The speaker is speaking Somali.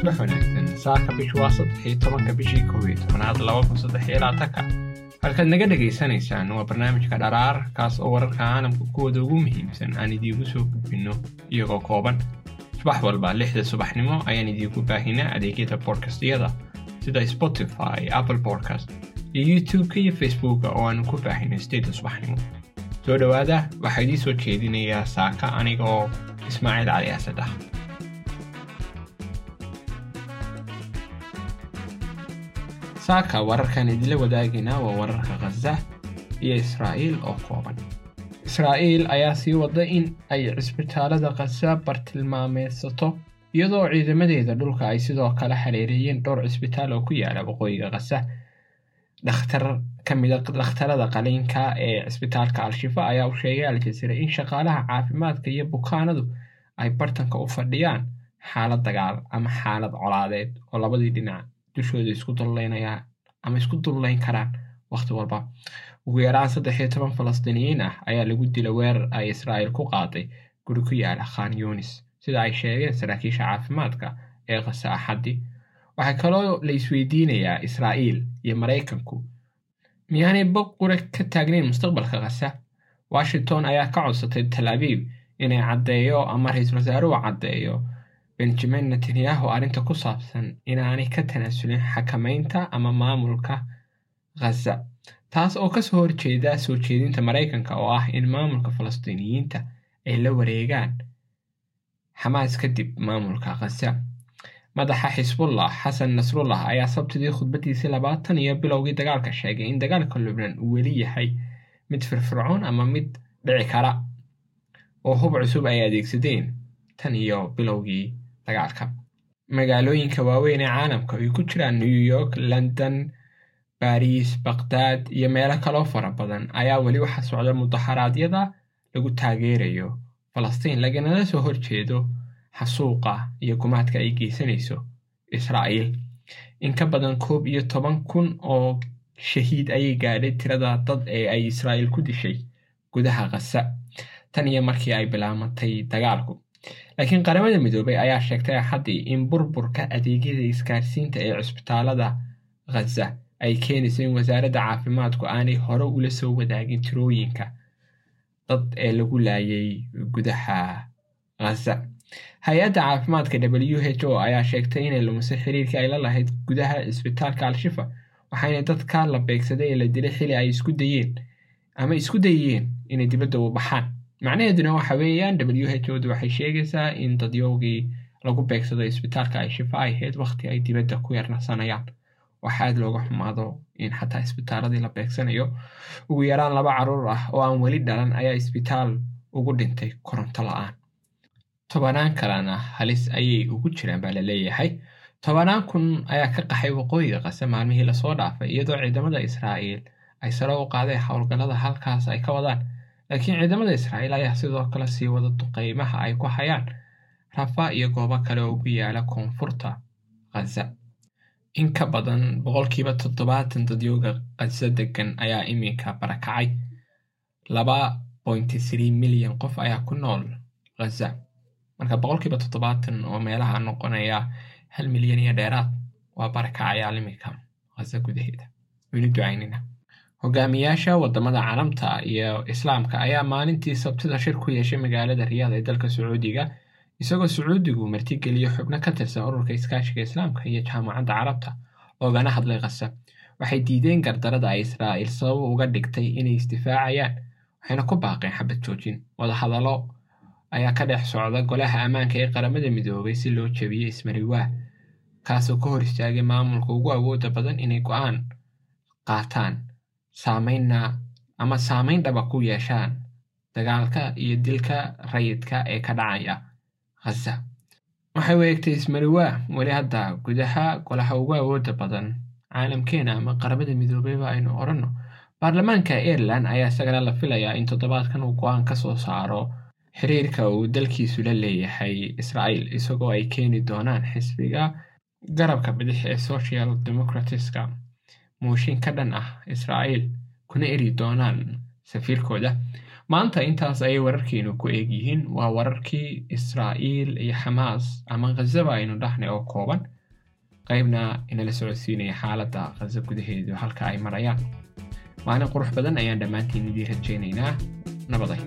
subax wanaagsan saaka bishu waa saddex iyo tobanka bishii kow iyo tobanaad laba kun saddex iyo labaatanka halkaad naga dhagaysanaysaan waa barnaamijka dharaar kaas oo wararka caalamka kuwooda ugu muhiimsan aan idiigu soo gudbinno iyagoo kooban. Subax walba lixda subaxnimo ayaan idiinku baahinaa adeegyada bodkastyada sida spotify apple podcast iyo youtube-ka iyo facebooka oo aanu ku baahinay sideedda subaxnimo. Soo dhowaada waxaa idiin soo jeedinayaa saaka aniga oo ismaaciil cali asad saaka wararkan idinla wadaagaynaa waa wararka khaza iyo israa'iil oo kooban. Israa'iil ayaa sii wada in ay cisbitaalada khaza bartilmaameysato iyadoo ciidamadeeda dhulka ay sidoo kale xiriiriyeen dhowr cisbitaal oo ku yaalla waqooyiga khaza dhakhtar ka mida dhakhtarada qaliinka ee cisbitaalka al-shifa ayaa u sheegay al-jasiira in shaqaalaha caafimaadka iyo bukaanadu ay bartanka u fadhiyaan xaalad dagaal ama xaalad colaadeed oo labadii dhinac dushooda isku dulleynayaan ama isku dullayn karaan wakhti walba. Ugu yaraan saddex iyo toban falastiiniyiin ah ayaa lagu dila weerar ay israa'iil ku qaaday guri ku yaalla khan yunis sida ay sheegeen saraakiisha caafimaadka ee khasa axaddi waxaa kaloo la isweydiinayaa israa'iil iyo maraykanku. Miyaanay boqura ka taagnayn mustaqbalka khasa washington ayaa ka codsatay tal abiib inay caddeeyo ama ra'iisul wasaaruhu caddeeyo benjamin netanyahu arrinta ku saabsan inaanay ka tanaasulin xakamaynta ama maamulka khaza taas oo ka soo horjeeda soo jeedinta maraykanka oo ah in maamulka falastiiniyiinta ay la wareegaan xamaas kadib maamulka khaza madaxa xisbullah xasan nasrullah ayaa sabtidii khudbadiisii labaatan iyo bilowgii dagaalka sheegay in dagaalka lubnan uu weli yahay mid firfircoon ama mid dhici kara oo hub cusub ay adeegsadeen tan iyo bilowgii dagaalka magaalooyinka waaweyn ee caalamka ay ku jiraan new york london bariis bakhdad iyo meelo kaloo fara badan ayaa weli waxaa socda mudaharaadyada lagu taageerayo falastiin laganala soo horjeedo xasuuqa iyo gumaadka ay geysanayso israa'iil in ka badan koob iyo toban kun oo shahiid ayay gaadhay tirada dad ee ay israa'iil ku dishay gudaha khasa tan iyo markii ay bilaamatay dagaalku laakiin qaramada midoobay ayaa sheegtay axaddii in burburka adeegyada isgaarsiinta ee cisbitaalada khaza ay keenayso in wasaaradda caafimaadku aanay hore ula soo wadaagin tirooyinka dad ee lagu laayay gudaha khaza hay'adda caafimaadka w h o ayaa sheegtay inay lumisay xiriirkii ay la lahayd gudaha cisbitaalka al-shifa waxayna dadka la beegsaday ee la dilay xili ay isku dayeen ama isku dayeen inay dibadda u baxaan macnaheeduna waxa weeyaan w h odu waxay sheegaysaa in dadyoogii lagu beegsado isbitaalka ay shifa ay ahayd wakhti ay dibadda ku yarnasanayaan. Waxa aad looga xumaado in xataa isbitaaladii la beegsanayo. Ugu yaraan laba carruur ah oo aan weli dhalan ayaa isbitaal ugu dhintay koronto la'aan. Tobanaan kalena halis ayay ugu jiraan baa la leeyahay. Tobanaan kun ayaa ka qaxay waqooyiga qase maalmihii la soo dhaafay iyadoo ciidamada israa'iil ay sare u qaadeen howlgallada halkaas ay ka wadaan laakiin ciidamada israa'iil ayaa sidoo kale sii wada duqeymaha ay ku hayaan rafa iyo goobo kale oo ku yaalla koonfurta khaza in ka badan boqolkiiba toddobaatan dadyooga khaza degan ayaa iminka barakacay. Laba bointy three milyan qof ayaa ku nool khaza marka boqolkiiba toddobaatan oo meelaha noqonaya hal milyan iyo dheeraad waa barakacayaal iminka khaza gudaheeda. Waynu ducaynina hogaamiyaasha waddamada carabta iyo islaamka ayaa maalintii sabtida shir ku yeeshay magaalada riyaad ee dalka sacuudiga isagoo sacuudigu martigeliyo xubno ka tirsan ururka iskaashiga islaamka iyo jaamacadda carabta loogana hadlay khasa waxay diideen gardarada ay israa'iil sabab uga dhigtay inay isdifaacayaan waxayna ku baaqeen xabad joojin. Wadahadallo ayaa ka dhex socda golaha ammaanka ee qaramada midoobay si loo jebiyo ismariwaa kaasoo ka hor istaagay maamulka ugu awooda badan inay go'aan qaataan saameynna ama saameyn dhaba ku yeeshaan dagaalka iyo dilka rayidka ee ka dhacaya khaza waxay u eegtay ismariwaa weli hadda gudaha golaha ugu awooda badan caalamkeena ama qaramada midoobeyba aynu odhanno baarlamaanka ireland ayaa isagana la filayaa in toddobaadkan uu go'aan ka soo saaro xiriirka uu dalkiisu la leeyahay israa'iil isagoo ay keeni doonaan xisbiga garabka bidix ee social democratska mooshin ka dhan ah israa'iil kuna eri doonaan safiirkooda. Maanta intaas ayay wararkeenu ku eeg yihiin. Waa wararkii israa'iil iyo xamaas ama khazaba aynu dhahnay oo kooban. Qaybna inala socodsiinaya xaaladda khaza gudaheedu halka ay marayaan. Maalin qurux badan ayaan dhammaantiin idii rajaynaynaa nabaday